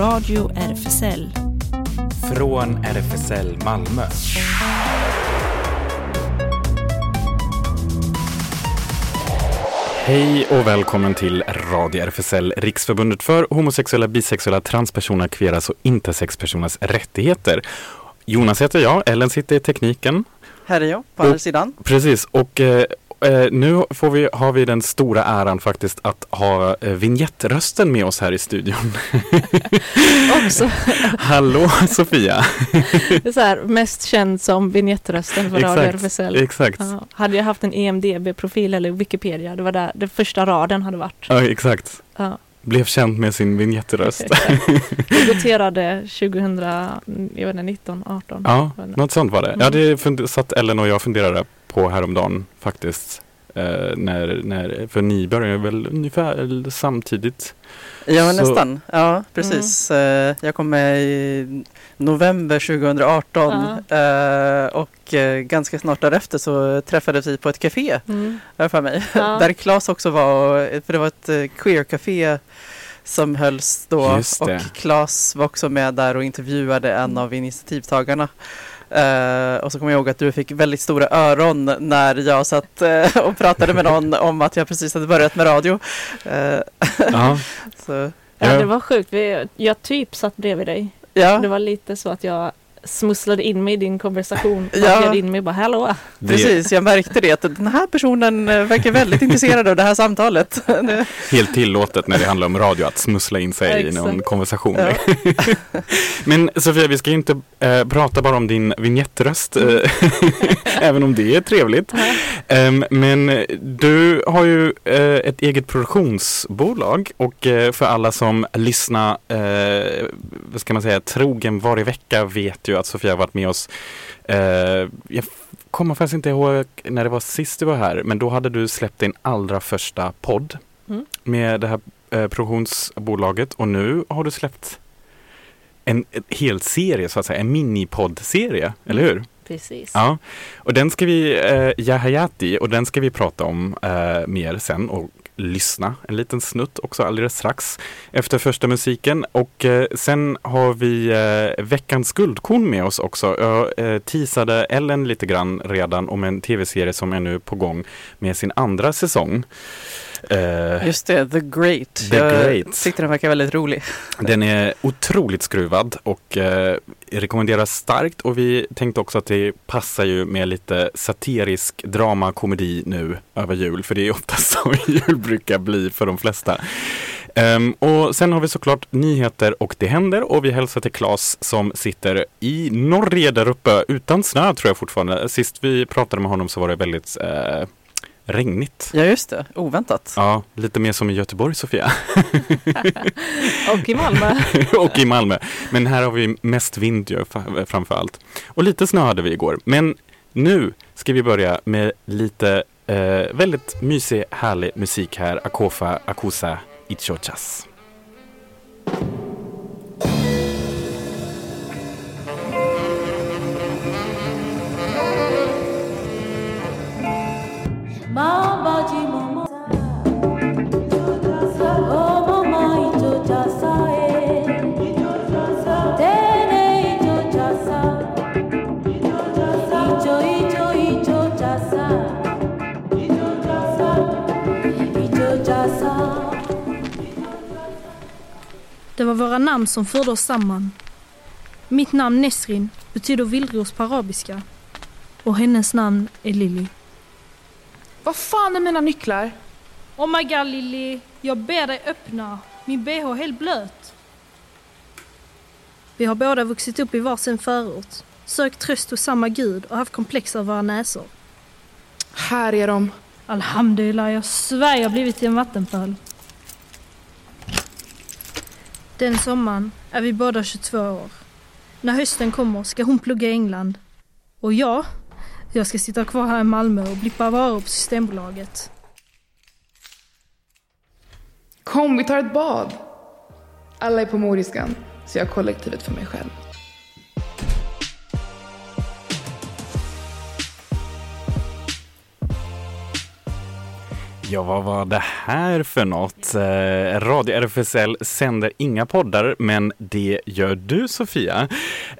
Radio RFSL. Från RFSL Malmö. Hej och välkommen till Radio RFSL, Riksförbundet för homosexuella, bisexuella, transpersoner, kveras och intersexpersoners rättigheter. Jonas heter jag, Ellen sitter i tekniken. Här är jag, på andra sidan. Precis, och eh, eh, nu får vi, har vi den stora äran faktiskt att ha eh, vignettrösten med oss här i studion. Också. Hallå Sofia! Det är så här, mest känd som vignettrösten för Radio RFSL. Exakt. Ja, hade jag haft en EMDB-profil eller Wikipedia, det var där den första raden hade varit. Ja, exakt. Ja. Blev känd med sin vignettröst. Debuterade 2019, 18. Ja, något sånt var det. Ja, Mm. det satt Ellen och jag funderade på häromdagen faktiskt. Eh, när, när, för ni började väl ungefär samtidigt. Ja, Så- nästan. Ja, precis. Eh, Jag kom med i november 2018 eh, och eh, ganska snart därefter så träffades vi på ett café Mm. för mig. Ja. Där Claes också var, för det var ett queer-café som hölls då och Claes var också med där och intervjuade en av initiativtagarna. Eh, och så kommer jag ihåg att du fick väldigt stora öron när jag satt eh, och pratade med någon om att jag precis hade börjat med radio. Eh, Ja, så, Ja, Ja. det var sjukt. Vi, jag typ satt bredvid dig. ja. Det var lite så att jag smusslade in mig i din konversation. Ja. Ja. in mig och bara hallå. Precis, jag märkte det att den här personen eh, verkar väldigt intresserad av det här samtalet. Helt tillåtet när det handlar om radio att smussla in sig i någon Exakt. konversation. Ja. Men Sofia, vi ska ju inte eh, prata bara om din vignettröst, eh, även om det är trevligt. Ehm, men du har ju eh, ett eget produktionsbolag och eh, för alla som lyssnar, vad ska man säga, trogen varje vecka vet ju att Sofia varit med oss. Eh, jag kommer faktiskt inte ihåg när det var sist du var här, men då hade du släppt din allra första podd Mm. med det här eh, produktionsbolaget och nu har du släppt en, en hel serie så att säga, en minipoddserie, eller hur? Precis. Ja, och den ska vi, eh, Yahayati, och den ska vi prata om eh, mer sen och lyssna en liten snutt också alldeles strax efter första musiken. Och eh, sen har vi eh, veckans guldkorn med oss också. Jag eh, teasade Ellen lite grann redan om en tv-serie som är nu på gång med sin andra säsong. Eh, Just det, The Great. The jag Great. tyckte den verkar väldigt rolig. Den är otroligt skruvad och eh, rekommenderas starkt och vi tänkte också att det passar ju med lite satirisk drama, komedi nu över jul, för det är oftast så jul brukar bli för de flesta. Ehm, och sen har vi såklart nyheter och det händer och vi hälsar till Claes som sitter i Norge där uppe utan snö tror jag fortfarande. Sist vi pratade med honom så var det väldigt eh, regnigt. Ja, just det. Oväntat. Ja, lite mer som i Göteborg Sofia. Och i Malmö. och i Malmö. Men här har vi mest vind ju, framför allt. Och lite snö hade vi igår. Men nu ska vi börja med lite eh, väldigt mysig, härlig musik här. Akofa Akusa Ichochas. Det var våra namn som förde oss samman. Mitt namn Nesrin betyder vildros på arabiska. Och hennes namn är Lili. Vad fan är mina nycklar? Oh my god Lily, jag ber dig öppna. Min bh är helt blöt. Vi har båda vuxit upp i varsin förort, sökt tröst hos samma gud och haft komplex över våra näsor. Här är de. Alhamdulillah, jag svär jag blivit till en vattenpöl. Den sommaren är vi båda 22 år. När hösten kommer ska hon plugga i England. Och jag, jag ska sitta kvar här i Malmö och blippa varor på Systembolaget. Kom, vi tar ett bad. Alla är på moriskan, så jag har kollektivet för mig själv. Ja, vad var det här för något? Eh, Radio RFSL sänder inga poddar, men det gör du Sofia.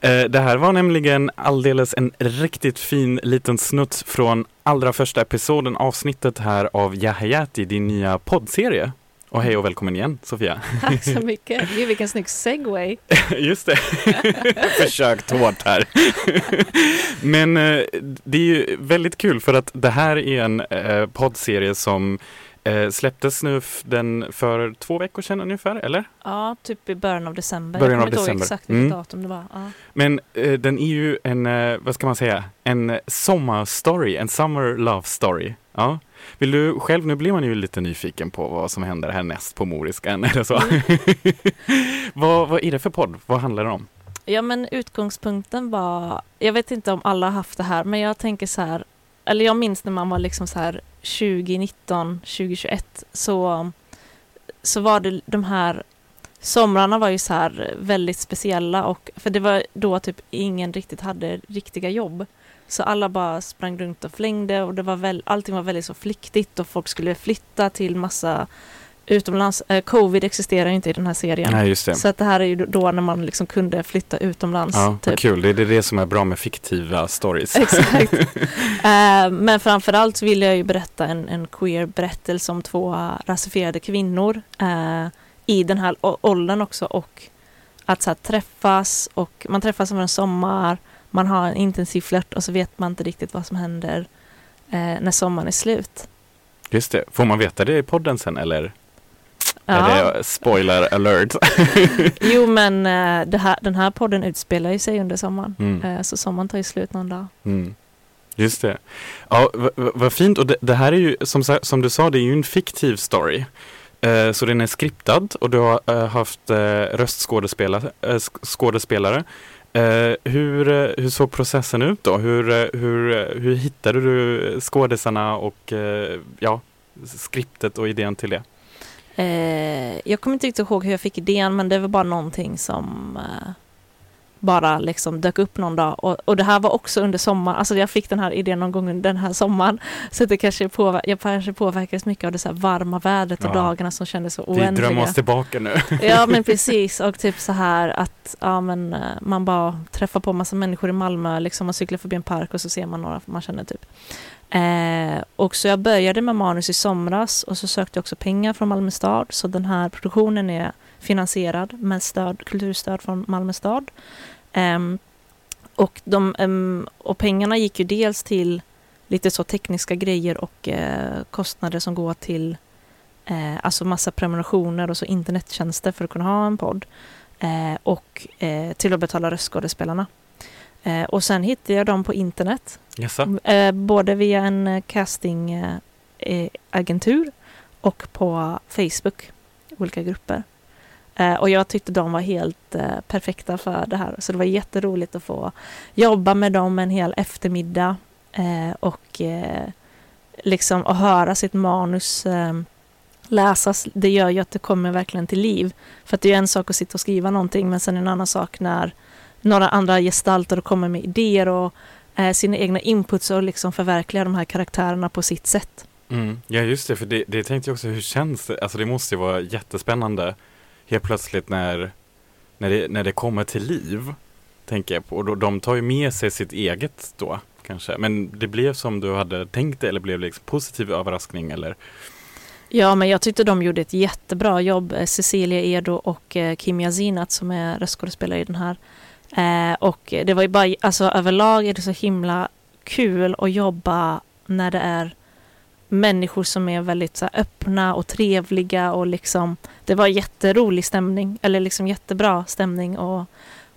Eh, det här var nämligen alldeles en riktigt fin liten snutt från allra första episoden, avsnittet här av Yahayati, din nya poddserie. Och hej och välkommen igen Sofia. Tack så mycket. Gud vilken snygg segway. Just det, försökt hårt här. Men eh, det är ju väldigt kul för att det här är en eh, poddserie som eh, släpptes nu den för två veckor sedan ungefär, eller? Ja, typ i början av december. Början jag av kommer inte ihåg december. exakt vilket Mm. datum det var. Ja. Men eh, den är ju en, eh, vad ska man säga, en sommarstory, en summer love story. Ja. Vill du själv, nu blir man ju lite nyfiken på vad som händer härnäst på Moriskan, eller så. vad, vad är det för podd? Vad handlar det om? ja, men utgångspunkten var, jag vet inte om alla har haft det här, men jag tänker så här, eller jag minns när man var liksom så här 2019, 2021, så, så var det de här Somrarna var ju så här väldigt speciella och för det var då typ ingen riktigt hade riktiga jobb. Så alla bara sprang runt och flängde och det var väl, allting var väldigt så flyktigt och folk skulle flytta till massa utomlands. Eh, Covid existerar ju inte i den här serien. Nej, just det. Så att det här är ju då när man liksom kunde flytta utomlands. Ja, typ. kul. Det är det som är bra med fiktiva stories. Exakt. Eh, men framförallt vill jag ju berätta en, en queer berättelse om två rasifierade kvinnor eh, i den här åldern också och att så här, träffas och man träffas över en sommar, man har en intensiv flört och så vet man inte riktigt vad som händer eh, när sommaren är slut. Just det. Får man veta det i podden sen eller Ja. är det spoiler alert? Jo men eh, här, den här podden utspelar ju sig under sommaren. Mm. Eh, så sommaren tar ju slut någon dag. Mm. Just det. Ja, vad fint. Och det, det här är ju, som, som du sa, det är ju en fiktiv story. Eh, så den är skriptad och du har eh, haft eh, röstskådespelare. Uh, hur, eh, hur såg processen ut då? Hur, eh, hur, hur hittade du skådisarna och uh, ja, skriptet och idén till det? Uh, jag kommer inte riktigt ihåg hur jag fick idén men det var bara någonting som bara liksom dök upp någon dag. Och, och det här var också under sommaren, alltså jag fick den här idén någon gång den här sommaren. Så det kanske påver- jag kanske påverkades mycket av det så varma vädret och Ja. dagarna som kändes så Vi drömmer oändliga. oss tillbaka nu. Ja men precis och typ så här att ja, men, eh, man bara träffar på massa människor i Malmö, liksom man cyklar förbi en park och så ser man några man känner typ. Eh, och så jag började med manus i somras och så sökte jag också pengar från Malmö stad så den här produktionen är finansierad med stöd, kulturstöd från Malmö stad. Ehm, och, de, ehm, och pengarna gick ju dels till lite så tekniska grejer och eh, kostnader som går till eh, alltså massa prenumerationer och så internettjänster för att kunna ha en podd. Eh, och till att betala röstskådespelarna. Och sen hittade jag dem på internet. Eh, både via en castingagentur agentur och på Facebook, olika grupper. Eh, och jag tyckte de var helt eh, perfekta för det här. Så det var jätteroligt att få jobba med dem en hel eftermiddag eh, och liksom att höra sitt manus läsas. Det gör ju att det kommer verkligen till liv. För att det är en sak att sitta och skriva någonting men sen en annan sak när några andra gestalter kommer med idéer och eh, sina egna inputs och liksom förverkliga de här karaktärerna på sitt sätt. Mm. Ja just det, för det, det tänkte jag också, hur känns det? Alltså det måste ju vara jättespännande helt plötsligt när, när, det, när det kommer till liv. Tänker jag på. Och då, de tar ju med sig sitt eget då kanske. Men det blev som du hade tänkt det eller blev det liksom positiv överraskning eller? Ja, men jag tyckte de gjorde ett jättebra jobb. Eh, Cecilia Edo och eh, Kim Yazinat som är röstskådespelare i den här. Eh, och det var ju bara, alltså överlag är det så himla kul att jobba när det är människor som är väldigt så här, öppna och trevliga och liksom det var jätterolig stämning eller liksom jättebra stämning och,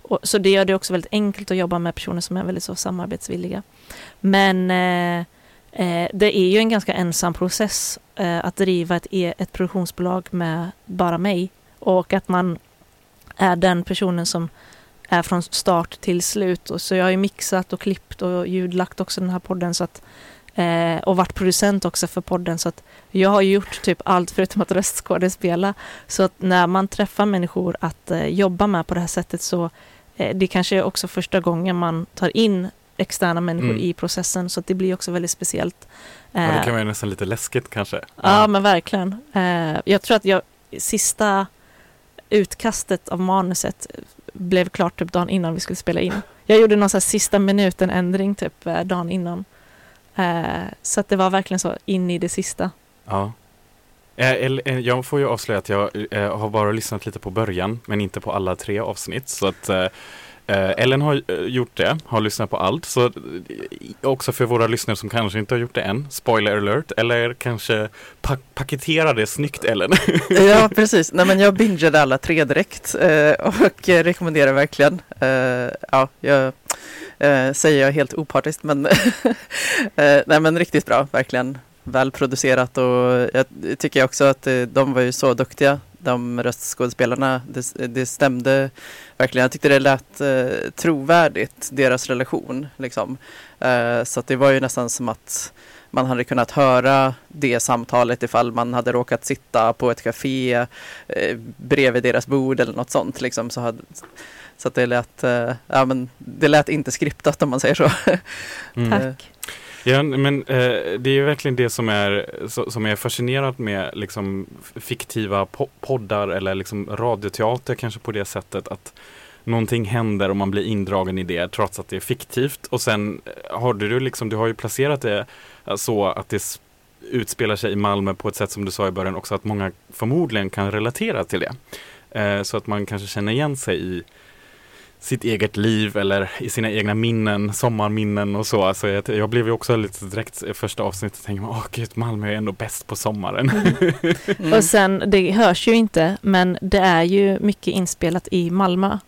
och så det gör det också väldigt enkelt att jobba med personer som är väldigt så samarbetsvilliga. Men eh, eh, det är ju en ganska ensam process eh, att driva ett, e, ett produktionsbolag med bara mig och att man är den personen som är från start till slut. Och så jag har ju mixat och klippt och ljudlagt också den här podden så att eh, och varit producent också för podden så att jag har gjort typ allt förutom att röstskådespela. Så att när man träffar människor att eh, jobba med på det här sättet så eh, det kanske är också första gången man tar in externa människor Mm. i processen så att det blir också väldigt speciellt. Ja, det Eh, kan vara nästan lite läskigt kanske. Ja, men verkligen. Eh, jag tror att jag sista utkastet av manuset blev klart typ dagen innan vi skulle spela in. Jag gjorde någon så sista minuten ändring typ eh, dagen innan. Eh, så att det var verkligen så in i det sista. Ja. Eh, eh, Jag får ju avslöja att jag har bara lyssnat lite på början men inte på alla tre avsnitt. Så att Ellen har gjort det, har lyssnat på allt. Så också för våra lyssnare som kanske inte har gjort det än, spoiler alert, eller kanske pa- paketera det snyggt Ellen. Ja, precis. Nej, men jag bingeade alla tre direkt och rekommenderar verkligen. Ja, jag eh, säger jag helt opartiskt, men, eh, nej, men riktigt bra, verkligen. Välproducerat och jag tycker också att eh, de var ju så duktiga, de röstskådespelarna. Det, eh, det stämde verkligen. Jag tyckte det lät eh, trovärdigt, deras relation. Liksom. Eh, så att det var ju nästan som att man hade kunnat höra det samtalet ifall man hade råkat sitta på ett café eh, bredvid deras bord eller något sånt. Liksom, så, hade, så att det lät, eh, ja, men det lät inte skriptat om man säger så. Mm. Tack. Ja, men eh, det är ju verkligen det som är, så, som är fascinerande med liksom, fiktiva po- poddar eller liksom radioteater kanske på det sättet att någonting händer och man blir indragen i det trots att det är fiktivt och sen eh, har du liksom, du har ju placerat det eh, så att det utspelar sig i Malmö på ett sätt som du sa i början också att många förmodligen kan relatera till det. Eh, så att man kanske känner igen sig i sitt eget liv eller i sina egna minnen, sommarminnen och så. Alltså jag, jag blev ju också lite direkt i första avsnittet och tänkte, åh gud, Malmö är ändå bäst på sommaren. Mm. Och sen, det hörs ju inte, men det är ju mycket inspelat i Malmö.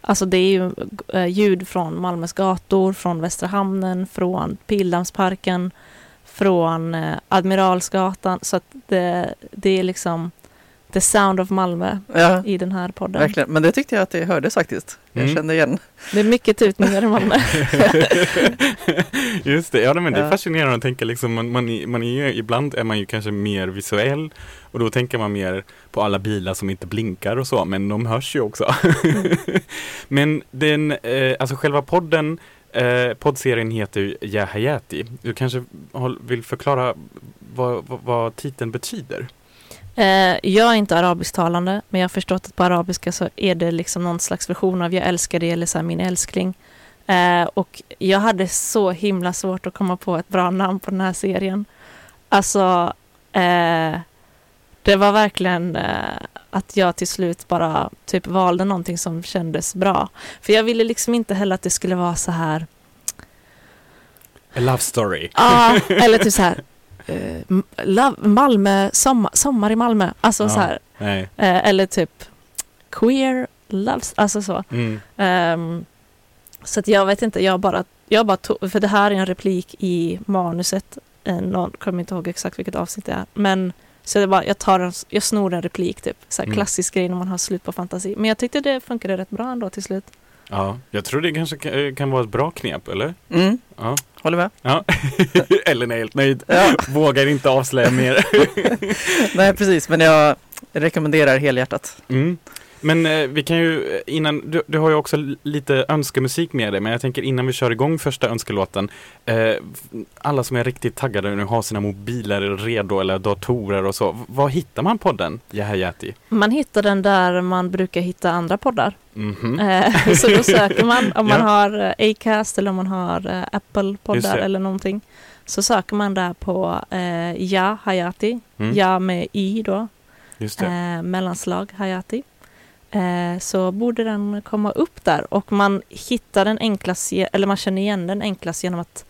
Alltså det är ju eh, ljud från Malmös gator, från Västra hamnen, från Pildammsparken, från eh, Admiralsgatan. Så att det, det är liksom the sound of Malmö Ja, i den här podden. verkligen. Men det tyckte jag att det hördes faktiskt. Jag Mm. kände igen. Det är mycket tutningar i Malmö. Just det, ja men det är fascinerande att tänka liksom, man, man, är- man är ju, ibland är man ju kanske mer visuell och då tänker man mer på alla bilar som inte blinkar och så, men de hörs ju också. men den, eh, alltså själva podden, eh, poddserien heter ju Ja Hayati. Du kanske vill förklara vad, vad, vad titeln betyder? Eh, jag är inte arabisktalande, men jag har förstått att på arabiska så är det liksom någon slags version av jag älskar dig eller så här, min älskling. Eh, och jag hade så himla svårt att komma på ett bra namn på den här serien. Alltså, eh, det var verkligen att jag till slut bara typ valde någonting som kändes bra. För jag ville liksom inte heller att det skulle vara så här A love story. Ja, eller typ så här. Eh, Malmö, sommar, sommar i Malmö. Alltså Ja. så här. Eh, eller typ queer loves, alltså så. Mm. Ehm, så att jag vet inte, jag bara, jag bara tog, för det här är en replik i manuset. Eh, någon kommer inte ihåg exakt vilket avsnitt det är. Men så det bara, jag tar en, jag snor en replik typ. Så här Mm. klassisk grej när man har slut på fantasi. Men jag tyckte det funkade rätt bra ändå till slut. Ja, jag tror det kanske kan, kan vara ett bra knep, eller? Mm, Ja. håller med. ja. Ellen är helt nöjd. Ja. Vågar inte avslöja mer. Nej, precis. Men jag rekommenderar helhjärtat. Mm. Men eh, vi kan ju eh, innan, du, du har ju också lite önskemusik med dig, men jag tänker innan vi kör igång första önskelåten. Eh, alla som är riktigt taggade nu har sina mobiler redo eller datorer och så. Var hittar man podden Jahayati? Man hittar den där man brukar hitta andra poddar. Mhm. Eh, så då söker man om man Ja. har eh, Acast eller om man har eh, Apple Just poddar det. eller någonting. Så söker man där på eh, Ja Hayati, Mm. Ja med Y då, Just det. mellanslag Hayati. Eh, så borde den komma upp där och man hittar den enklast, eller man känner igen den enklast genom att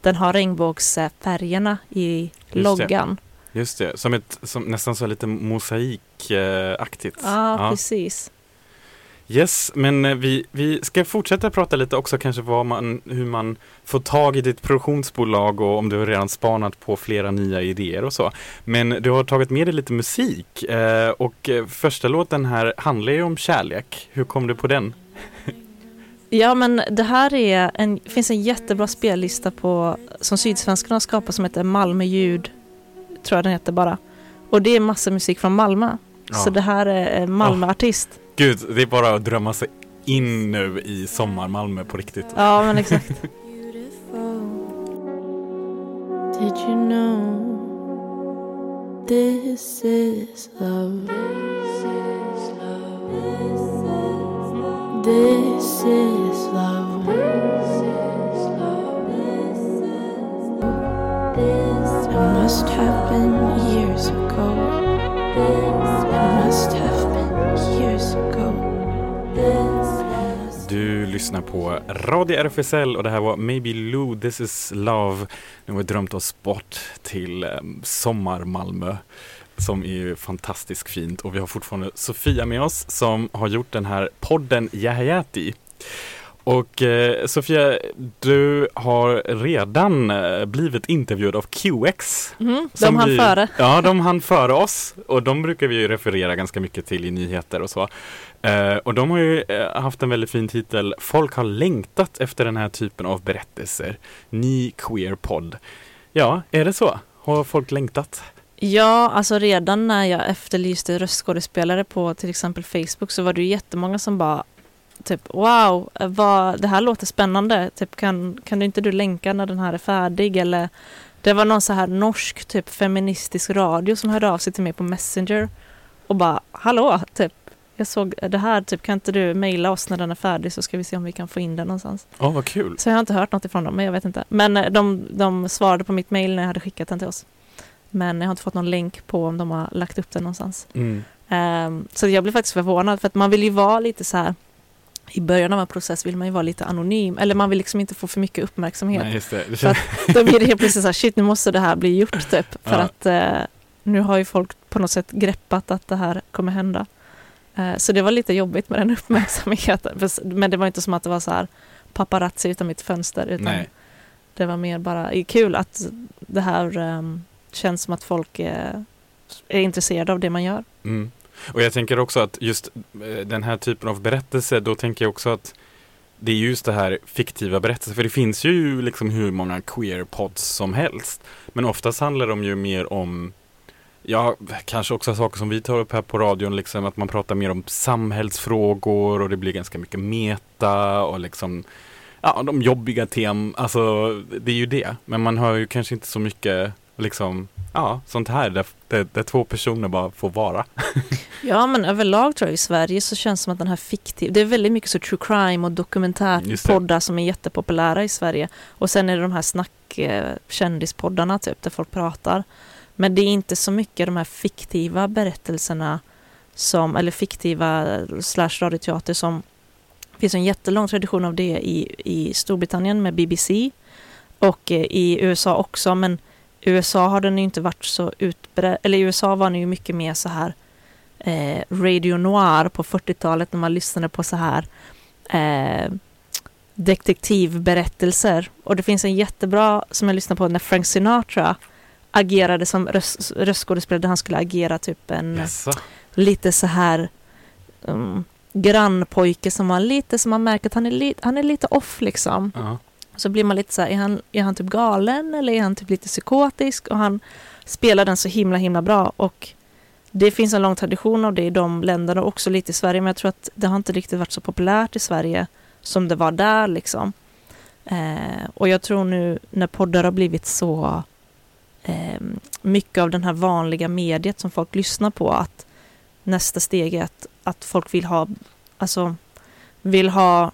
den har regnbågsfärgerna i det. loggan. Just det. Som ett, som, nästan så lite mosaikaktigt. Ja, precis. Yes, men eh, vi, vi ska fortsätta prata lite också kanske vad man, hur man får tag i ditt produktionsbolag och om du har redan spanat på flera nya idéer och så. Men du har tagit med dig lite musik eh, och eh, första låten här handlar ju om kärlek. Hur kom du på den? Ja, men det här är en, finns en jättebra spellista på, som Sydsvenskan har skapat som heter Malmö ljud, tror jag den heter bara. Och det är massa musik från Malmö. Ja. Så det här är Malmöartist. Gud, det är bara att drömma sig in nu i sommar-Malmö på riktigt. Ja, men exakt. Did you know this is love? This is love. This is love. This is love. Lyssnar på Radio RFSL och det här var Maybe Lou, This is Love. Nu har vi drömt oss bort till eh, sommar-Malmö som är ju fantastiskt fint och vi har fortfarande Sofia med oss som har gjort den här podden Jahajati. Och eh, Sofia, du har redan eh, blivit intervjuad av QX. Mm, de hann vi- före. Ja, de hann före oss och de brukar vi referera ganska mycket till i nyheter och så. Eh, och de har ju eh, haft en väldigt fin titel Folk har längtat efter den här typen av berättelser. Ny queer podd. Ja, är det så? Har folk längtat? Ja, alltså redan när jag efterlyste röstskådespelare på till exempel Facebook så var det ju jättemånga som bara typ wow, vad, det här låter spännande. Typ kan, kan du inte du länka när den här är färdig eller det var någon så här norsk typ feministisk radio som hörde av sig till mig på Messenger och bara hallå, typ jag såg det här, typ kan inte du mejla oss när den är färdig så ska vi se om vi kan få in den någonstans. Åh, vad kul. Så jag har inte hört något ifrån dem, men jag vet inte. Men eh, de, de svarade på mitt mejl när jag hade skickat den till oss. Men jag har inte fått någon länk på om de har lagt upp den någonstans. Mm. Ehm, så jag blev faktiskt förvånad för att man vill ju vara lite så här i början av en process vill man ju vara lite anonym eller man vill liksom inte få för mycket uppmärksamhet. Nej, just det. För att- Då blir det helt plötsligt så här, shit nu måste det här bli gjort typ. För Ja. att eh, nu har ju folk på något sätt greppat att det här kommer hända. Eh, så det var lite jobbigt med den uppmärksamheten. Men det var inte som att det var så här paparazzi utan mitt fönster. Utan Nej. det var mer bara eh, kul att det här ehm, känns som att folk eh, är intresserade av det man gör. Mm. Och jag tänker också att just eh, den här typen av berättelse, då tänker jag också att det är just det här fiktiva berättelser, för det finns ju liksom hur många queer-pods som helst. Men oftast handlar de ju mer om, ja, kanske också saker som vi tar upp här på radion, liksom att man pratar mer om samhällsfrågor och det blir ganska mycket meta och liksom, ja, de jobbiga tem, alltså det är ju det. Men man hör ju kanske inte så mycket, liksom, ja, sånt här där, där, där två personer bara får vara. Ja men överlag tror jag i Sverige så känns det som att den här fiktiv, det är väldigt mycket så true crime och dokumentärpoddar som är jättepopulära i Sverige. Och sen är det de här snack eh, typ där folk pratar. Men det är inte så mycket de här fiktiva berättelserna som, eller fiktiva slash radioteater som det finns en jättelång tradition av det i, i Storbritannien med BBC och eh, i USA också men USA har den ju inte varit så utbredd, eller i USA var den ju mycket mer så här eh, Radio Noir på 40-talet när man lyssnade på så här eh, detektivberättelser. Och det finns en jättebra som jag lyssnade på när Frank Sinatra agerade som röst, röstskådespelare där han skulle agera typ en Jaså? lite så här um, grannpojke som var lite som man märker att han är, li, han är lite off liksom. Och Så blir man lite så här, är han, är han typ galen eller är han typ lite psykotisk? Och han spelar den så himla himla bra och det finns en lång tradition av det i de länderna och också lite i Sverige men jag tror att det har inte riktigt varit så populärt i Sverige som det var där liksom. Eh, och jag tror nu när poddar har blivit så eh, mycket av den här vanliga mediet som folk lyssnar på att nästa steg är att, att folk vill ha, alltså vill ha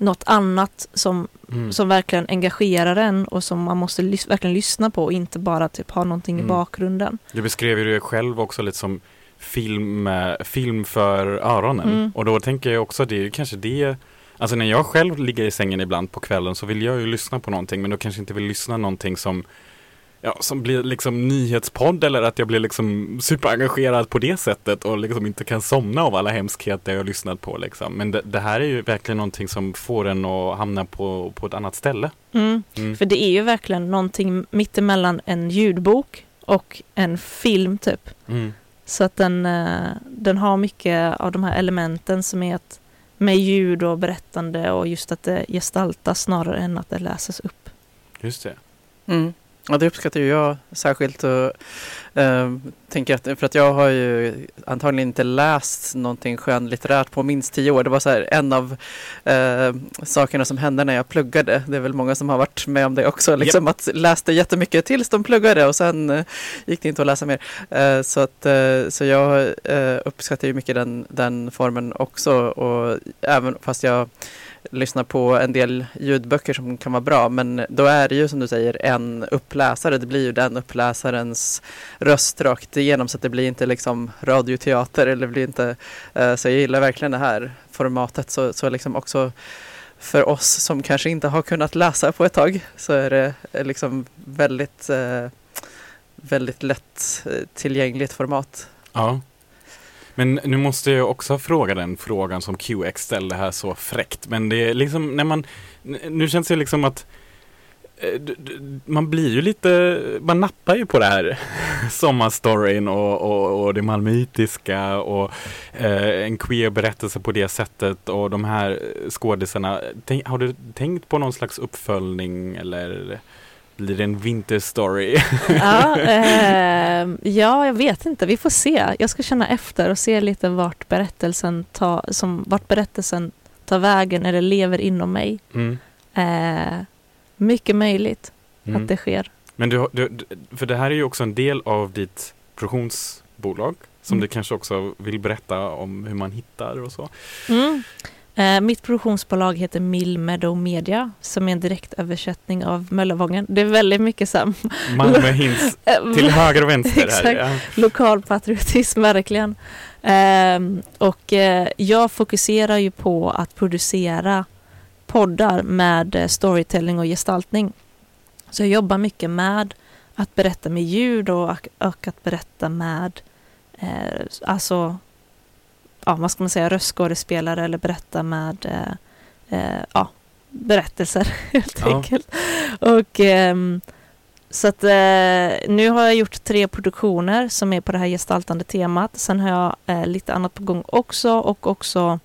något annat som Mm. som verkligen engagerar en och som man måste lys- verkligen lyssna på och inte bara typ ha någonting Mm. i bakgrunden. Du beskrev ju det själv också lite som film, film för öronen. Mm. Och då tänker jag också, det är kanske det Alltså när jag själv ligger i sängen ibland på kvällen så vill jag ju lyssna på någonting men då kanske inte vill lyssna någonting som Ja, som blir liksom nyhetspodd eller att jag blir liksom superengagerad på det sättet och liksom inte kan somna av alla hemskheter jag har lyssnat på liksom. Men det, det här är ju verkligen någonting som får en att hamna på, på ett annat ställe. Mm. Mm. För det är ju verkligen någonting mittemellan en ljudbok och en film typ. Mm. Så att den, eh, den har mycket av de här elementen som är att med ljud och berättande och just att det gestaltas snarare än att det läses upp. Just det. Ja, det uppskattar ju jag särskilt. Och, eh, tänker att, för att jag har ju antagligen inte läst någonting skönlitterärt på minst tio år. Det var så här en av eh, sakerna som hände när jag pluggade. Det är väl många som har varit med om det också. Liksom att läste jättemycket tills de pluggade och sen eh, gick det inte att läsa mer. Eh, så, att, eh, så jag uppskattar ju mycket den, den formen också. Och även fast jag lyssnar på en del ljudböcker som kan vara bra men då är det ju som du säger en uppläsare. Det blir ju den uppläsarens röst rakt igenom så att det blir inte liksom radioteater eller blir inte eh, så jag gillar verkligen det här formatet så, så liksom också för oss som kanske inte har kunnat läsa på ett tag så är det eh, liksom väldigt eh, väldigt lätt tillgängligt format. Ja. Men nu måste jag också fråga den frågan som QX ställde här så fräckt. Men det är liksom när man, nu känns det liksom att eh, man blir ju lite, man nappar ju på det här sommarstoryn och, och, och det malmöitiska och eh, en queer berättelse på det sättet och de här skådisarna. Tänk, har du tänkt på någon slags uppföljning eller blir det en vinterstory? Ja, ehm, ja, jag vet inte. Vi får se. Jag ska känna efter och se lite vart berättelsen, ta, som, vart berättelsen tar vägen eller lever inom mig. Mm. Eh, mycket möjligt Mm. att det sker. Men du, du, du- för det här är ju också en del av ditt produktionsbolag som Mm. du kanske också vill berätta om hur man hittar och så. Eh, mitt produktionsbolag heter Mill Meadow Media som är en direktöversättning av Möllevången. Det är väldigt mycket så här, Malmö hints till höger och vänster här. Exakt. Ja. lokalpatriotism verkligen. Ehm, och eh, jag fokuserar ju på att producera poddar med eh, storytelling och gestaltning. Så jag jobbar mycket med att berätta med ljud och, och att berätta med eh, alltså ja, vad ska man säga, röstskådespelare eller berätta med eh, eh, ja, berättelser helt Ja. enkelt. Och ehm, så att eh, nu har jag gjort tre produktioner som är på det här gestaltande temat. Sen har jag eh, lite annat på gång också och också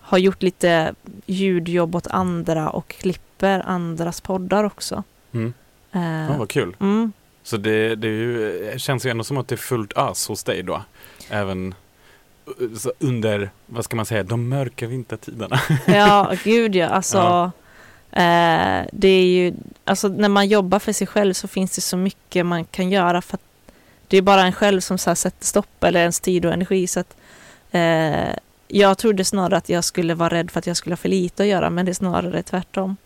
har gjort lite ljudjobb åt andra och klipper andras poddar också. Mm. Eh, Ja, vad kul. mm, Så det, det ju, känns ju ändå som att det är fullt ös hos dig då. Även under, vad ska man säga, de mörka vintertiderna. ja, gud ja. Alltså, Ja. Eh, det är ju, alltså när man jobbar för sig själv så finns det så mycket man kan göra för att det är bara en själv som så sätter stopp eller ens tid och energi. Så att, eh, jag trodde snarare att jag skulle vara rädd för att jag skulle ha för lite att göra men det är snarare tvärtom.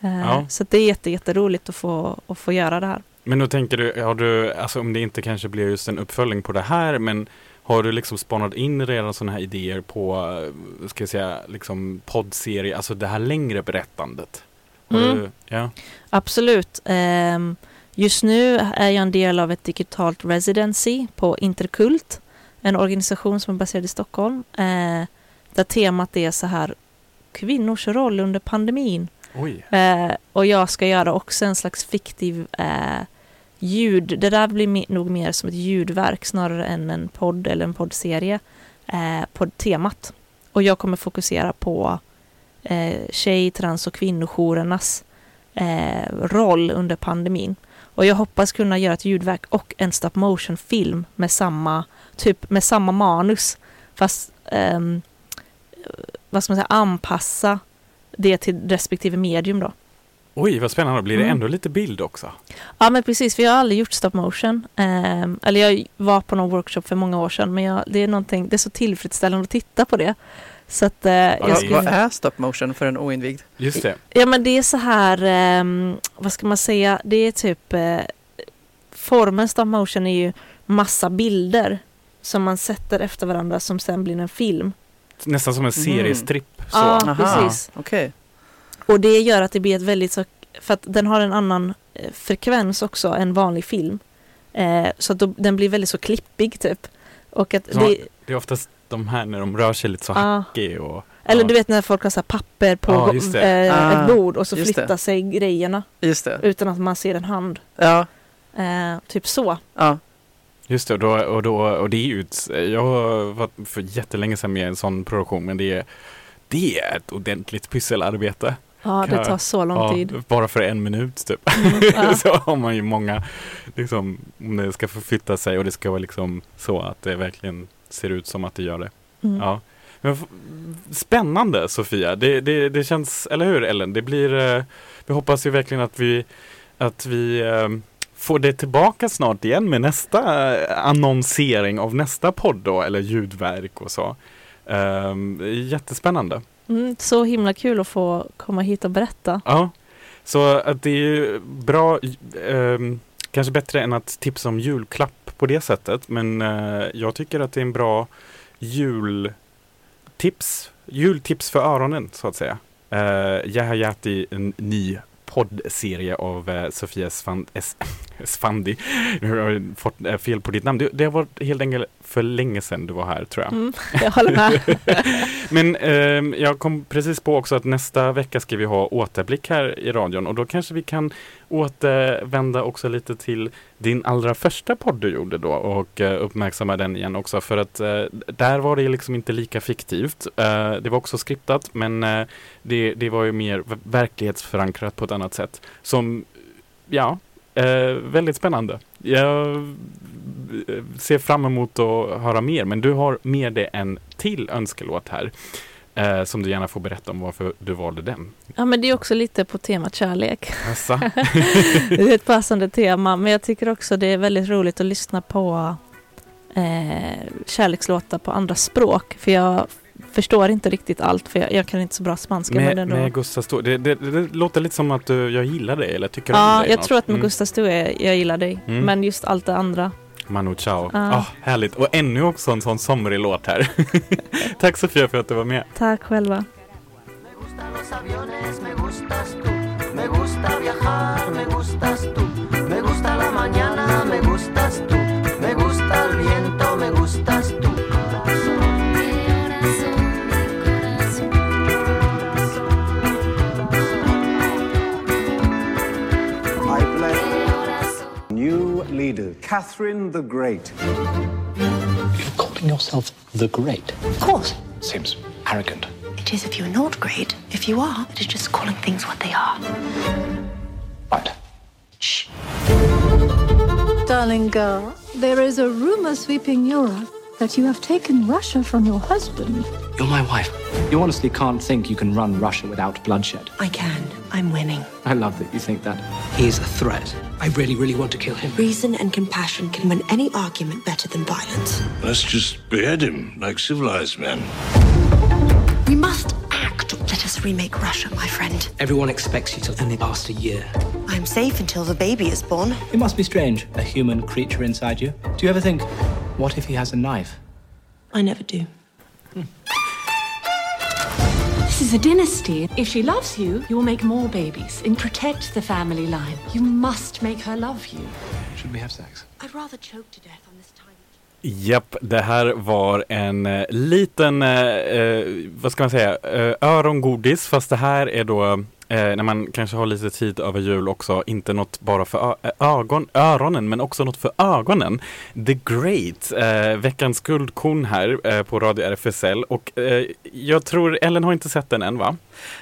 Eh, Ja. Så det är jätte, jätteroligt att få, att få göra det här. Men då tänker du, har du, alltså om det inte kanske blir just en uppföljning på det här, men har du liksom spanat in redan sådana här idéer på, eh, ska jag säga, liksom poddserie, alltså det här längre berättandet? Mm. du, ja. Absolut. Ehm, Just nu är jag en del av ett digitalt residency på Interkult, en organisation som är baserad i Stockholm, eh, där temat är så här kvinnors roll under pandemin. Eh, och jag ska göra också en slags fiktiv eh, ljud. Det där blir nog mer som ett ljudverk snarare än en podd eller en poddserie eh, på temat. Och jag kommer fokusera på eh, tjej, trans och kvinnojourernas eh, roll under pandemin. Och jag hoppas kunna göra ett ljudverk och en stop motion film med samma, typ med samma manus. Fast, eh, vad ska man säga, anpassa det till respektive medium då. Oj, vad spännande. Blir det Mm. ändå lite bild också? Ja men precis, för jag har aldrig gjort stop motion. Ehm, eller jag var på någon workshop för många år sedan men jag, det, är någonting, det är så tillfredsställande att titta på det. Så att eh, jag Ja, skulle... vad är stop motion för en oinvigd? Just det. Ja men det är så här, ehm, vad ska man säga, det är typ eh, formen stop motion är ju massa bilder som man sätter efter varandra som sen blir en film. Nästan som en Mm. seriestripp. Så. Ja. Aha, precis. Okej. Och det gör att det blir ett väldigt så, för att den har en annan eh, frekvens också än vanlig film. Eh, så att då, den blir väldigt så klippig typ. Och att Så- det, Det är oftast de här när de rör sig lite så Ja. hackig och... eller ja. du vet när folk har så här papper på Ja, just det. eh, Ah, ett bord och så just det. flyttar sig grejerna Just det. utan att man ser en hand. Ja. Eh, typ så. ja. Just det, och, då, och, då, och det är ju jag har varit för jättelänge sedan med en sån produktion men det är, det är ett ordentligt pysselarbete. Ja, det tar så lång Ja, tid. bara för en minut typ. Mm, ja. så har man ju många, liksom, om det ska förflytta sig och det ska vara liksom så att det verkligen ser ut som att det gör det. Mm. Ja. Men spännande Sofia, det, det, det känns, eller hur Ellen? Det blir, eh, vi hoppas ju verkligen att vi, att vi eh, får det tillbaka snart igen med nästa eh, annonsering av nästa podd då, eller ljudverk och så. Um, jättespännande. Mm, så himla kul att få komma hit och berätta. Ja, så att det är ju bra, eh, kanske bättre än att tipsa om julklapp på det sättet. Men eh, jag tycker att det är en bra jultips, jultips för öronen så att säga. Eh, uh, Jahajati, en ny poddserie av eh, Sofia S- Svandi. Nu har jag fått eh, fel på ditt namn. Det, det har varit helt enkelt för länge sedan du var här tror jag. Mm, jag håller med. Men ehm, jag kom precis på också att nästa vecka ska vi ha återblick här i radion och då kanske vi kan återvända också lite till din allra första podd du gjorde då och eh, uppmärksamma den igen också för att eh, där var det liksom inte lika fiktivt. Eh, det var också skriptat men eh, det, det var ju mer verklighetsförankrat på ett annat sätt. Som, ja, eh, väldigt spännande. Jag eh, ser fram emot att höra mer men du har med dig en till önskelåt här. Eh, som du gärna får berätta om varför du valde den. Ja, men det är också lite på temat kärlek. Assa. Det är ett passande tema, men jag tycker också det är väldigt roligt att lyssna på eh, kärlekslåtar på andra språk. För jag förstår inte riktigt allt, för jag, jag kan inte så bra spanska. men med, ändå. med Gustav Stå. Det, det, det låter lite som att du, jag gillar dig eller tycker om Ja, dig. jag något. tror att med Mm. Gustav Stue, jag gillar dig. Mm. Men just allt det andra. Manu Chao. Ja. Ah, härligt. Och ännu också en sån somrig låt här. Tack Sofia för att du var med. Tack själva. me gustas tú. Me gusta viajar, me gustas tú. Leader, Catherine the Great. You're calling yourself the Great. Of course. Seems arrogant. It is if you're not great. If you are, it is just calling things what they are. Right. Shh. Darling girl, there is a rumor sweeping Europe that you have taken Russia from your husband. You're my wife. You honestly can't think you can run Russia without bloodshed. I can. I'm winning. I love that you think that. He is a threat. I really, really want to kill him. Reason and compassion can win any argument better than violence. Let's just behead him like civilized men. We must act. Let us remake Russia, my friend. Everyone expects you to only last a year. I'm safe until the baby is born. It must be strange, a human creature inside you. Do you ever think, what if he has a knife? I never do. This is a dynasty. If she loves you, you will make more babies and protect the family line. You must make her love you. Should we have sex? I'd rather choke to death on this tiny. Japp, det här var en eh, liten, eh, eh, vad ska man säga, eh, örongodis fast det här är då eh, när man kanske har lite tid över jul också, inte något bara för ö- ögon, öronen men också något för ögonen. The Great, eh, veckans guldkorn här eh, på Radio RFSL och eh, jag tror, Ellen har inte sett den än va?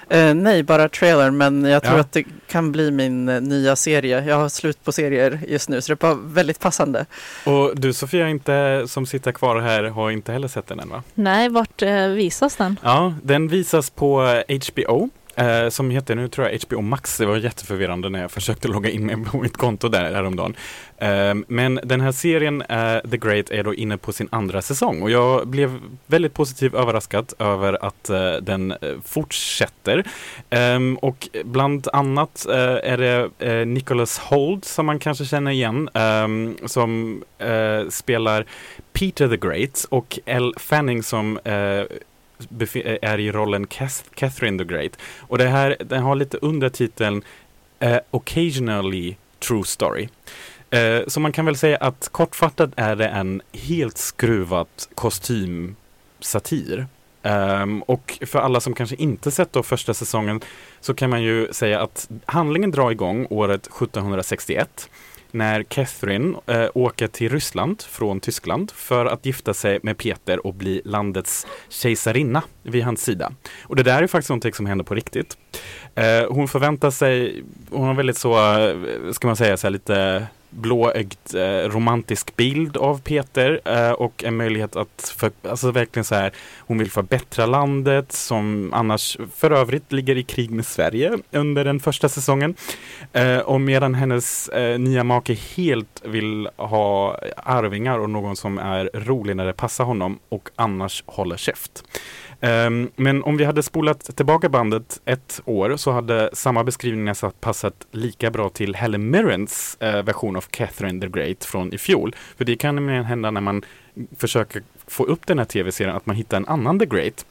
Eh, nej, bara trailern, men jag tror Ja. att det kan bli min eh, nya serie. Jag har slut på serier just nu, så det är bara väldigt passande. Och du Sofia inte, som sitter kvar här har inte heller sett den än va? Nej, vart eh, visas den? Ja, den visas på eh, HBO. Eh, som heter nu tror jag HBO Max. Det var jätteförvirrande när jag försökte logga in mig på mitt konto där häromdagen. Eh, men den här serien eh, The Great är då inne på sin andra säsong och jag blev väldigt positivt överraskad över att eh, den eh, fortsätter. Ehm, och bland annat eh, är det eh, Nicholas Holt som man kanske känner igen ehm, som eh, spelar Peter the Great och Elle Fanning som eh, Eh, är i rollen Cath- Catherine the Great. Och det här, den har lite undertiteln eh, Occasionally True Story. Eh, så man kan väl säga att kortfattat är det en helt skruvat kostymsatir. Um, och för alla som kanske inte sett då första säsongen så kan man ju säga att handlingen drar igång året 1761 när Catherine eh, åker till Ryssland från Tyskland för att gifta sig med Peter och bli landets kejsarinna vid hans sida. Och det där är faktiskt någonting som händer på riktigt. Eh, hon förväntar sig, hon har väldigt så, eh, ska man säga, så här lite blåögd eh, romantisk bild av Peter eh, och en möjlighet att, för, alltså verkligen så här, hon vill förbättra landet som annars för övrigt ligger i krig med Sverige under den första säsongen. Eh, och medan hennes eh, nya make helt vill ha arvingar och någon som är rolig när det passar honom och annars håller käft. Um, men om vi hade spolat tillbaka bandet ett år så hade samma beskrivning nästan passat lika bra till Helen Mirrens uh, version av Catherine the Great från i fjol. För det kan nämligen hända när man försöker få upp den här tv-serien att man hittar en annan The Great.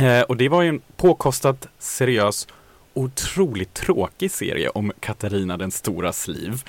Uh, och det var ju en påkostad, seriös otroligt tråkig serie om Katarina den storas liv.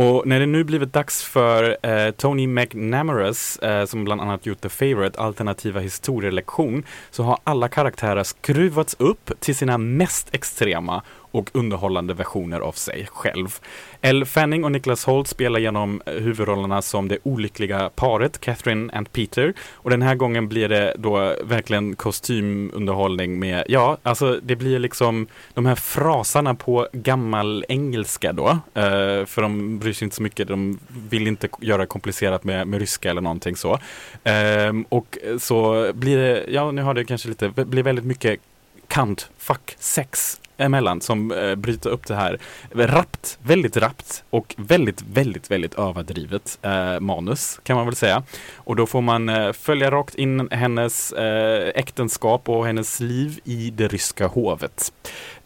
Och när det nu blivit dags för eh, Tony McNamara's, eh, som bland annat gjort The Favourite, alternativa historielektion, så har alla karaktärer skruvats upp till sina mest extrema och underhållande versioner av sig själv. Elle Fanning och Nicholas Holt spelar genom eh, huvudrollerna som det olyckliga paret Catherine and Peter och den här gången blir det då verkligen kostymunderhållning med, ja, alltså det blir liksom de här frasarna på gammal engelska då, eh, för de bryr sig inte så mycket, de vill inte göra komplicerat med, med ryska eller någonting så. Eh, och så blir det, ja nu har det kanske lite, blir väldigt mycket kant, fuck, sex emellan som eh, bryter upp det här rappt, väldigt rappt och väldigt, väldigt, väldigt överdrivet eh, manus kan man väl säga. Och då får man eh, följa rakt in hennes eh, äktenskap och hennes liv i det ryska hovet.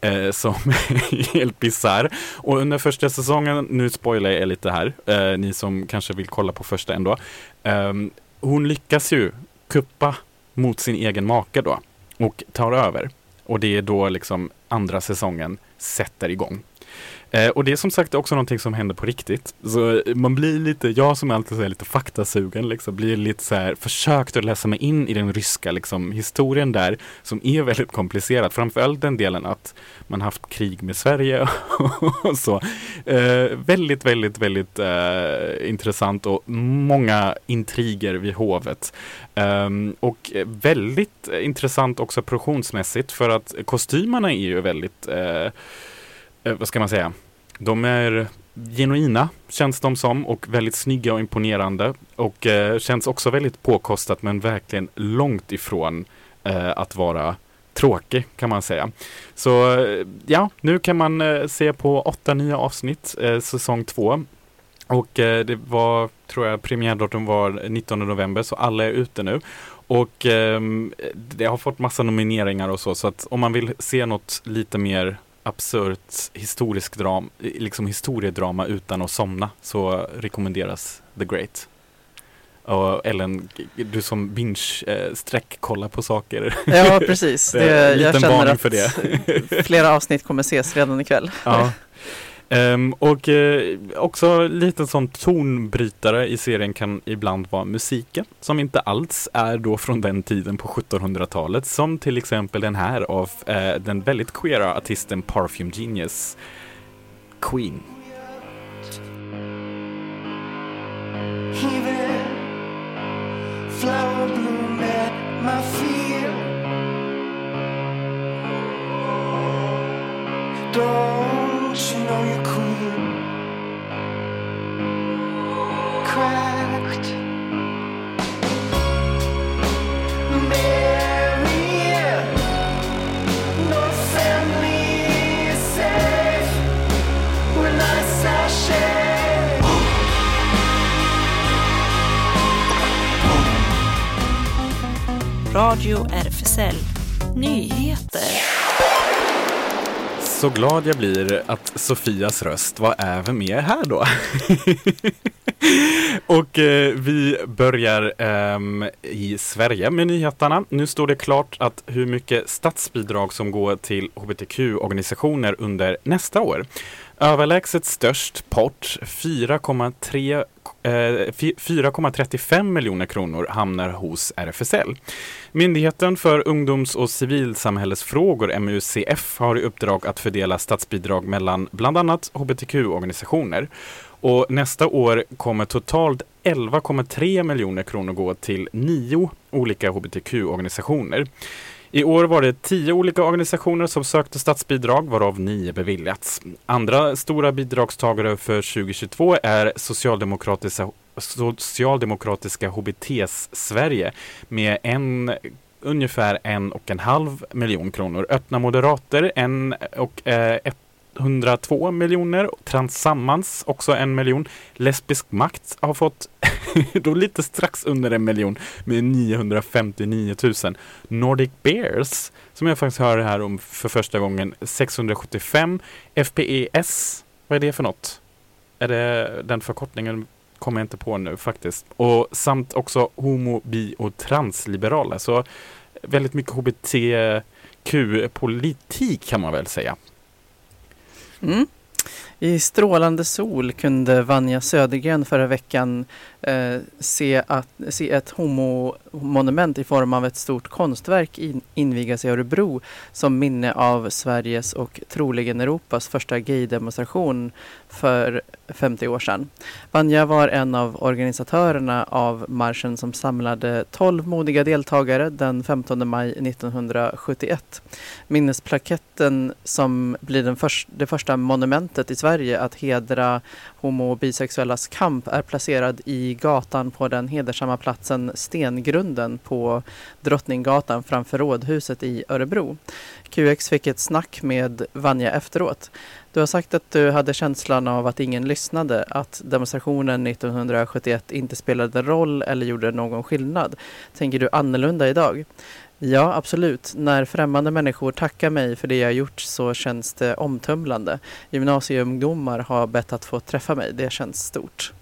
Eh, som är helt bisarr. Och under första säsongen, nu spoilar jag lite här, eh, ni som kanske vill kolla på första ändå. Ehm, hon lyckas ju kuppa mot sin egen make då och tar över. Och det är då liksom andra säsongen sätter igång. Eh, och det är som sagt också någonting som händer på riktigt. Så eh, man blir lite, jag som alltid är lite faktasugen, liksom, blir lite så här, försökt att läsa mig in i den ryska liksom, historien där, som är väldigt komplicerad. Framförallt den delen att man haft krig med Sverige och så. Eh, väldigt, väldigt, väldigt eh, intressant och många intriger vid hovet. Ehm, och väldigt intressant också produktionsmässigt för att kostymerna är ju väldigt, eh, eh, vad ska man säga, de är genuina känns de som och väldigt snygga och imponerande och eh, känns också väldigt påkostat men verkligen långt ifrån eh, att vara tråkig kan man säga. Så eh, ja, nu kan man eh, se på åtta nya avsnitt, eh, säsong två och eh, det var, tror jag, premiärdatum var 19 november så alla är ute nu. Och eh, det har fått massa nomineringar och så, så att om man vill se något lite mer absurt historisk dram, liksom historiedrama utan att somna så rekommenderas The Great. Och Ellen, du som binge-streck kollar på saker. Ja, precis. Det, jag känner att för det. flera avsnitt kommer ses redan ikväll. Ja. Um, och uh, också lite sån tonbrytare i serien kan ibland vara musiken som inte alls är då från den tiden på 1700-talet som till exempel den här av uh, den väldigt queera artisten Parfum Genius Queen. Flower bloom at my Radio RFSL Nyheter. Så glad jag blir att Sofias röst var även med här då. och eh, vi börjar eh, i Sverige med nyheterna. Nu står det klart att hur mycket statsbidrag som går till hbtq-organisationer under nästa år. Överlägset störst pott, eh, 4,35 miljoner kronor hamnar hos RFSL. Myndigheten för ungdoms och civilsamhällesfrågor, MUCF, har i uppdrag att fördela statsbidrag mellan bland annat hbtq-organisationer. Och nästa år kommer totalt 11,3 miljoner kronor gå till nio olika hbtq-organisationer. I år var det tio olika organisationer som sökte statsbidrag varav nio beviljats. Andra stora bidragstagare för 2022 är Socialdemokratiska, Socialdemokratiska HBTs Sverige med en ungefär en och en halv miljon kronor. Öppna Moderater en och eh, 102 miljoner. Transammans också en miljon. Lesbisk makt har fått då lite strax under en miljon med 959 000. Nordic Bears, som jag faktiskt hör här om för första gången, 675. FPES, vad är det för något? Är det den förkortningen? Kommer jag inte på nu faktiskt. Och samt också homo, bi och transliberala. Så väldigt mycket hbtq-politik kan man väl säga. Mm. I strålande sol kunde Vanja Södergren förra veckan eh, se, att, se ett homomonument i form av ett stort konstverk in, invigas i Örebro som minne av Sveriges och troligen Europas första gaydemonstration för 50 år sedan. Vanja var en av organisatörerna av marschen som samlade 12 modiga deltagare den 15 maj 1971. Minnesplaketten som blir den först, det första monumentet i Sverige att hedra homo och bisexuellas kamp är placerad i gatan på den hedersamma platsen Stengrunden på Drottninggatan framför Rådhuset i Örebro. QX fick ett snack med Vanja efteråt. Du har sagt att du hade känslan av att ingen lyssnade, att demonstrationen 1971 inte spelade roll eller gjorde någon skillnad. Tänker du annorlunda idag? Ja, absolut. När främmande människor tackar mig för det jag gjort så känns det omtumlande. Gymnasieungdomar har bett att få träffa mig. Det känns stort.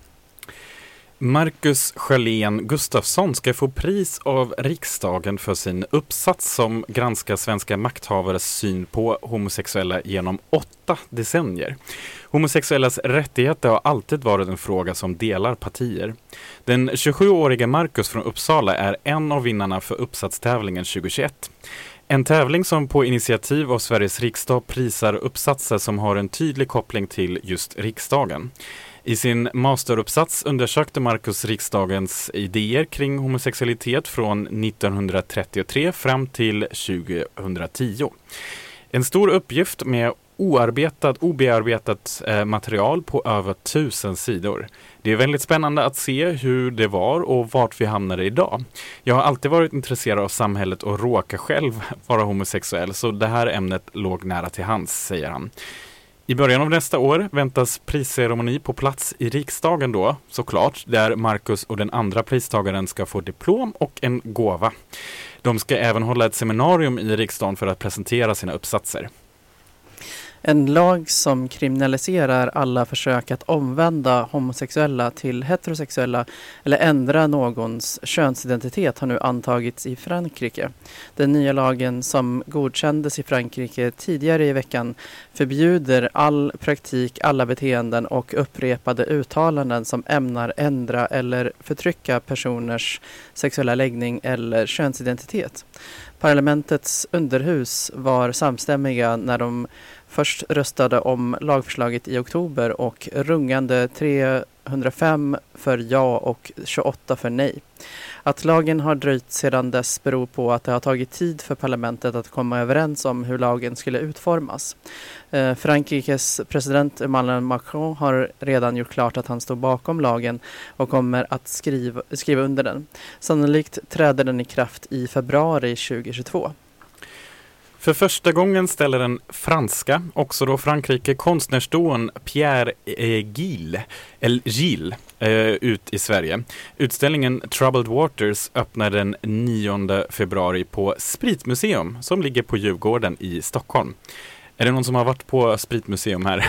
Marcus Sjölén Gustafsson ska få pris av riksdagen för sin uppsats som granskar svenska makthavares syn på homosexuella genom åtta decennier. Homosexuellas rättigheter har alltid varit en fråga som delar partier. Den 27-årige Marcus från Uppsala är en av vinnarna för uppsatstävlingen 2021. En tävling som på initiativ av Sveriges riksdag prisar uppsatser som har en tydlig koppling till just riksdagen. I sin masteruppsats undersökte Marcus riksdagens idéer kring homosexualitet från 1933 fram till 2010. En stor uppgift med oarbetat, obearbetat eh, material på över tusen sidor. Det är väldigt spännande att se hur det var och vart vi hamnade idag. Jag har alltid varit intresserad av samhället och råkar själv vara homosexuell, så det här ämnet låg nära till hands, säger han. I början av nästa år väntas prisceremoni på plats i riksdagen då, såklart, där Marcus och den andra pristagaren ska få diplom och en gåva. De ska även hålla ett seminarium i riksdagen för att presentera sina uppsatser. En lag som kriminaliserar alla försök att omvända homosexuella till heterosexuella eller ändra någons könsidentitet har nu antagits i Frankrike. Den nya lagen som godkändes i Frankrike tidigare i veckan förbjuder all praktik, alla beteenden och upprepade uttalanden som ämnar ändra eller förtrycka personers sexuella läggning eller könsidentitet. Parlamentets underhus var samstämmiga när de först röstade om lagförslaget i oktober och rungande 305 för ja och 28 för nej. Att lagen har dröjt sedan dess beror på att det har tagit tid för parlamentet att komma överens om hur lagen skulle utformas. Eh, Frankrikes president Emmanuel Macron har redan gjort klart att han står bakom lagen och kommer att skriva, skriva under den. Sannolikt träder den i kraft i februari 2022. För första gången ställer den franska, också då Frankrike, konstnärsduon Pierre Gilles, eller Gilles eh, ut i Sverige. Utställningen Troubled Waters öppnar den 9 februari på Spritmuseum som ligger på Djurgården i Stockholm. Är det någon som har varit på spritmuseum här?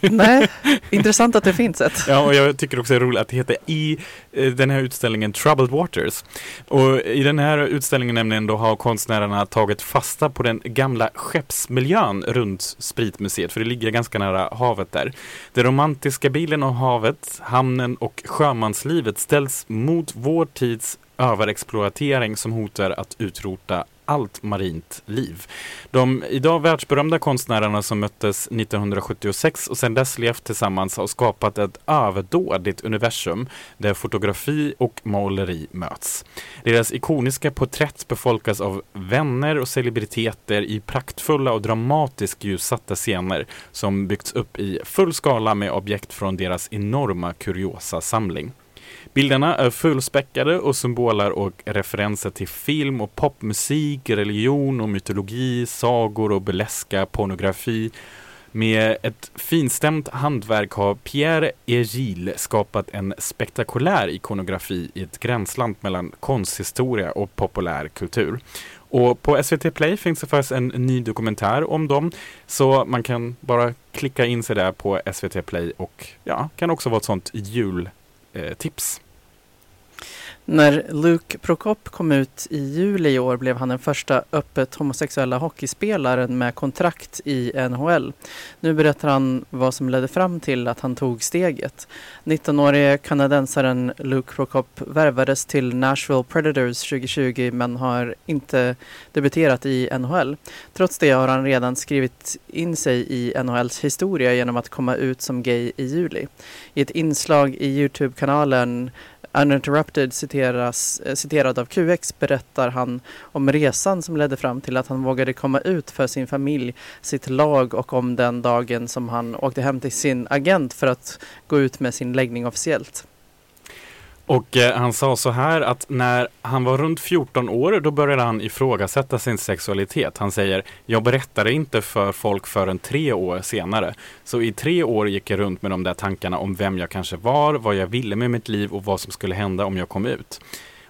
Nej, intressant att det finns ett. Ja, och jag tycker också det är roligt att det heter i eh, den här utställningen Troubled Waters. Och i den här utställningen nämligen då har konstnärerna tagit fasta på den gamla skeppsmiljön runt spritmuseet, för det ligger ganska nära havet där. Den romantiska bilen och havet, hamnen och sjömanslivet ställs mot vår tids överexploatering som hotar att utrota allt marint liv. De idag världsberömda konstnärerna som möttes 1976 och sedan dess levt tillsammans har skapat ett överdådigt universum där fotografi och måleri möts. Deras ikoniska porträtt befolkas av vänner och celebriteter i praktfulla och dramatiskt ljussatta scener som byggts upp i full skala med objekt från deras enorma kuriosa samling. Bilderna är fullspäckade och symboler och referenser till film och popmusik, religion och mytologi, sagor och burleska, pornografi. Med ett finstämt hantverk har Pierre Egil skapat en spektakulär ikonografi i ett gränsland mellan konsthistoria och populär kultur. Och på SVT Play finns det faktiskt en ny dokumentär om dem. Så man kan bara klicka in sig där på SVT Play och ja, kan också vara ett sånt Eh, tips. När Luke Prokop kom ut i juli i år blev han den första öppet homosexuella hockeyspelaren med kontrakt i NHL. Nu berättar han vad som ledde fram till att han tog steget. 19-årige kanadensaren Luke Prokop värvades till Nashville Predators 2020 men har inte debuterat i NHL. Trots det har han redan skrivit in sig i NHLs historia genom att komma ut som gay i juli. I ett inslag i Youtube-kanalen Uninterrupted citeras, eh, citerad av QX berättar han om resan som ledde fram till att han vågade komma ut för sin familj, sitt lag och om den dagen som han åkte hem till sin agent för att gå ut med sin läggning officiellt. Och eh, han sa så här att när han var runt 14 år då började han ifrågasätta sin sexualitet. Han säger, jag berättade inte för folk förrän tre år senare. Så i tre år gick jag runt med de där tankarna om vem jag kanske var, vad jag ville med mitt liv och vad som skulle hända om jag kom ut.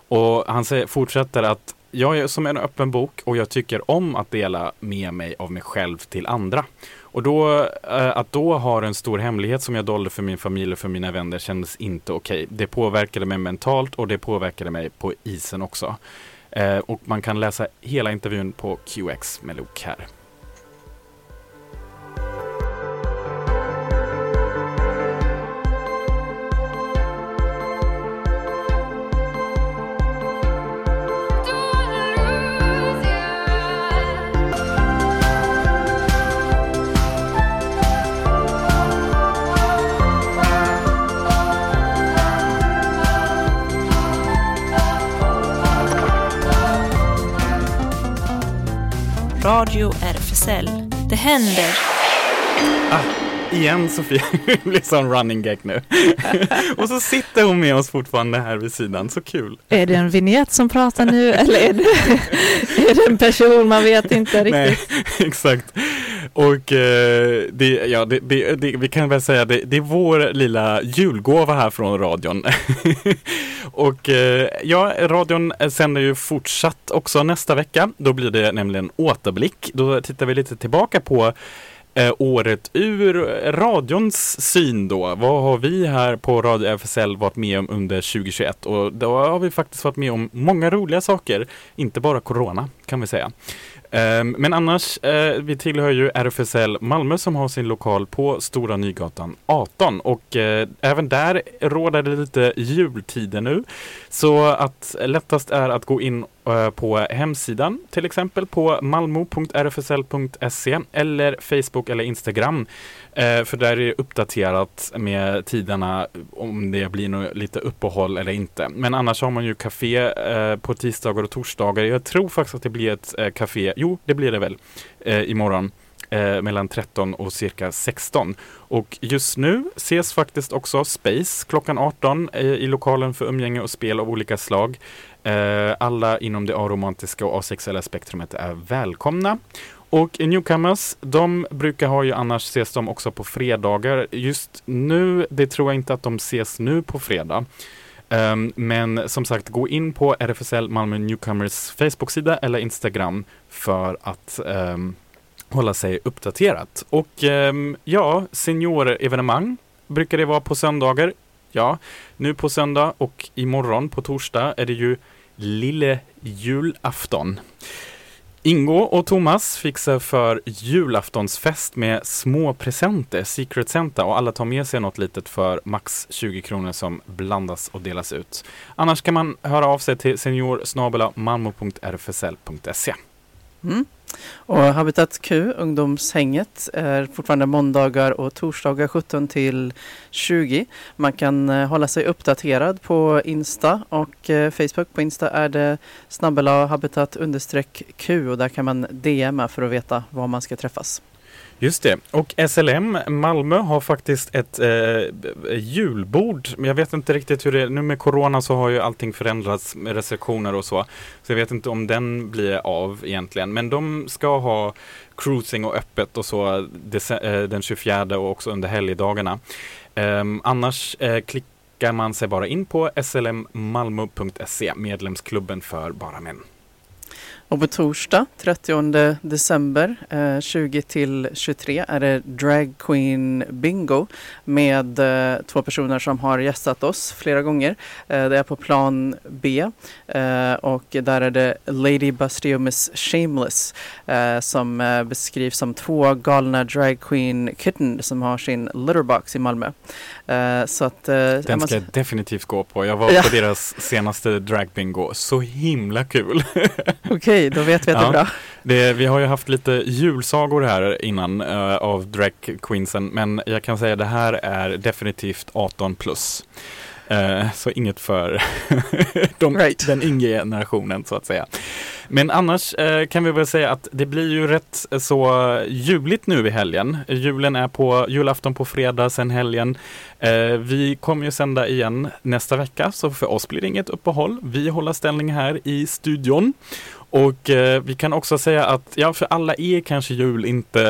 Och han säger, fortsätter att jag är som en öppen bok och jag tycker om att dela med mig av mig själv till andra. Och då, eh, att då ha en stor hemlighet som jag dolde för min familj och för mina vänner kändes inte okej. Det påverkade mig mentalt och det påverkade mig på isen också. Eh, och man kan läsa hela intervjun på QX med Luke här. Radio RFSL. Det händer. Ah, igen Sofia, det blir sån running gag nu. och så sitter hon med oss fortfarande här vid sidan, så kul. Är det en vignett som pratar nu eller är det, är det en person? Man vet inte riktigt. Nej, exakt. Och eh, det, ja, det, det, det, vi kan väl säga det, det är vår lilla julgåva här från radion. och eh, ja, radion sänder ju fortsatt också nästa vecka. Då blir det nämligen återblick. Då tittar vi lite tillbaka på eh, året ur radions syn då. Vad har vi här på Radio FSL varit med om under 2021? Och då har vi faktiskt varit med om många roliga saker. Inte bara corona kan vi säga. Eh, men annars, eh, vi tillhör ju RFSL Malmö som har sin lokal på Stora Nygatan 18 och eh, även där råder det lite jultider nu. Så att lättast är att gå in Eh, på hemsidan, till exempel på malmo.rfsl.se eller Facebook eller Instagram. Eh, för där är det uppdaterat med tiderna om det blir något, lite uppehåll eller inte. Men annars har man ju café eh, på tisdagar och torsdagar. Jag tror faktiskt att det blir ett café jo, det blir det väl imorgon. Eh, mellan 13 och cirka 16. Och just nu ses faktiskt också Space klockan 18 eh, i lokalen för umgänge och spel av olika slag. Eh, alla inom det aromantiska och asexuella spektrumet är välkomna. Och Newcomers, de brukar ha ju annars ses de också på fredagar. Just nu, det tror jag inte att de ses nu på fredag. Um, men som sagt, gå in på RFSL Malmö Newcomers Facebook-sida eller Instagram för att um, hålla sig uppdaterat. Och um, ja, seniorevenemang brukar det vara på söndagar. Ja, nu på söndag och imorgon på torsdag är det ju lille julafton. Ingo och Thomas fixar för julaftonsfest med små presenter, Secret Santa och alla tar med sig något litet för max 20 kronor som blandas och delas ut. Annars kan man höra av sig till senior.malmo.rfsl.se. Mm. Och Habitat Q, ungdomshänget, är fortfarande måndagar och torsdagar 17 till 20. Man kan eh, hålla sig uppdaterad på Insta och eh, Facebook. På Insta är det snabbela habitat understreck Q och där kan man DMa för att veta var man ska träffas. Just det. Och SLM Malmö har faktiskt ett eh, julbord. Men jag vet inte riktigt hur det är. Nu med Corona så har ju allting förändrats med restriktioner och så. Så jag vet inte om den blir av egentligen. Men de ska ha cruising och öppet och så eh, den 24 och också under helgdagarna. Eh, annars eh, klickar man sig bara in på slmmalmo.se, medlemsklubben för bara män. Och på torsdag 30 december eh, 20 till 23 är det Drag Queen Bingo med eh, två personer som har gästat oss flera gånger. Eh, det är på plan B eh, och där är det Lady Busty och Miss Shameless eh, som eh, beskrivs som två galna drag queen kitten som har sin litterbox i Malmö. Eh, så att, eh, Den ska jag definitivt gå på. Jag var Ja. på deras senaste dragbingo. Så himla kul! Okej, då vet vi att det är bra. Det, vi har ju haft lite julsagor här innan eh, av drag queensen, men jag kan säga det här är definitivt 18 plus. Så inget för de, den yngre generationen så att säga. Men annars eh, kan vi väl säga att det blir ju rätt eh, så juligt nu i helgen. Julen är på julafton på fredag, sen helgen. Eh, vi kommer ju sända igen nästa vecka, så för oss blir det inget uppehåll. Vi håller ställning här i studion. Och eh, vi kan också säga att, ja för alla är kanske jul inte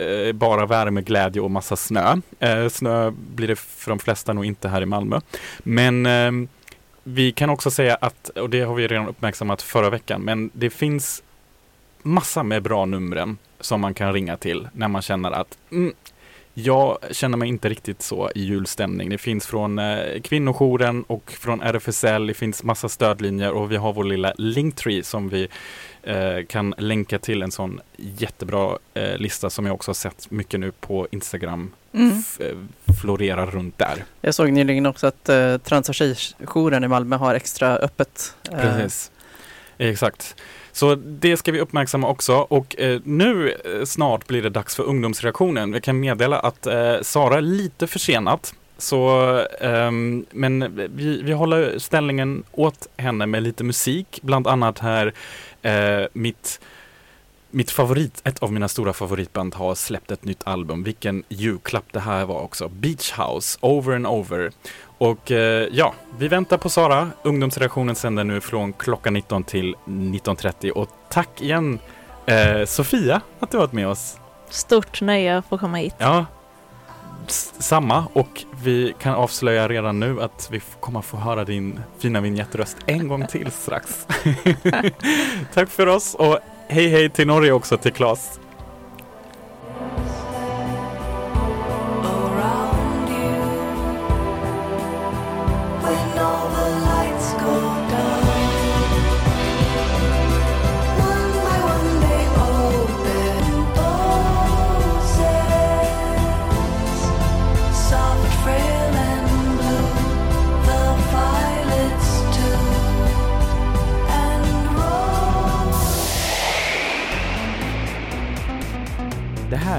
eh, bara värme, glädje och massa snö. Eh, snö blir det för de flesta nog inte här i Malmö. Men eh, vi kan också säga att, och det har vi redan uppmärksammat förra veckan, men det finns massa med bra numren som man kan ringa till när man känner att mm, jag känner mig inte riktigt så i julstämning. Det finns från eh, kvinnojouren och från RFSL. Det finns massa stödlinjer och vi har vår lilla Linktree som vi eh, kan länka till en sån jättebra eh, lista som jag också har sett mycket nu på Instagram Mm. eh, florerar runt där. Jag såg nyligen också att eh, trans och tjejjouren i Malmö har extra öppet. Eh, Precis. Exakt. Så det ska vi uppmärksamma också och eh, nu eh, snart blir det dags för ungdomsreaktionen. Vi kan meddela att eh, Sara är lite försenat. Så, ehm, men vi, vi håller ställningen åt henne med lite musik, bland annat här mitt mitt favorit, ett av mina stora favoritband har släppt ett nytt album. Vilken julklapp det här var också. Beach House, Over and Over. Och eh, ja, vi väntar på Sara. Ungdomsreaktionen sänder nu från klockan 19 till 19.30. Och tack igen eh, Sofia att du varit med oss. Stort nöje att få komma hit. Ja, s- samma. Och vi kan avslöja redan nu att vi kommer få höra din fina vinjettröst en gång till strax. tack för oss och hej hej till Norge också till Klas.